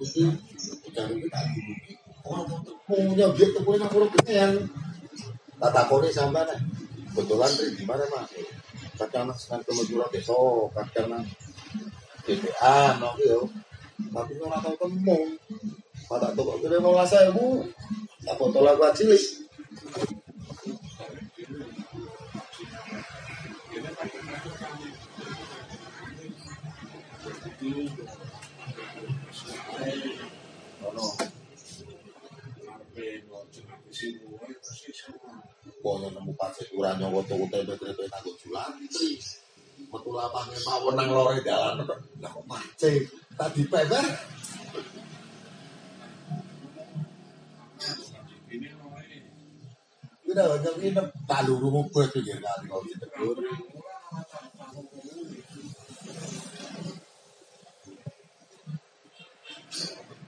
Gusti jangan kita dulu. Oh, punya dia tuh punya aku kenyang. Tak takoni sampai nih. Kebetulan di mana mas? Kadang senang kemudian besok, kadang BPA, no yo. Tapi ora tau temu. Pada toko kene mau ngasa ibu. Tak foto lagu cilik. Ono. Koyo nemu pacet ora nyowo tuku tempe-tempe nanggo julantri. Metu lapange mawon nang lore dalan. Lah kok pacet. Tak dipeper. Kita banyak ini tak luru mubah pinggir kali kalau ditegur.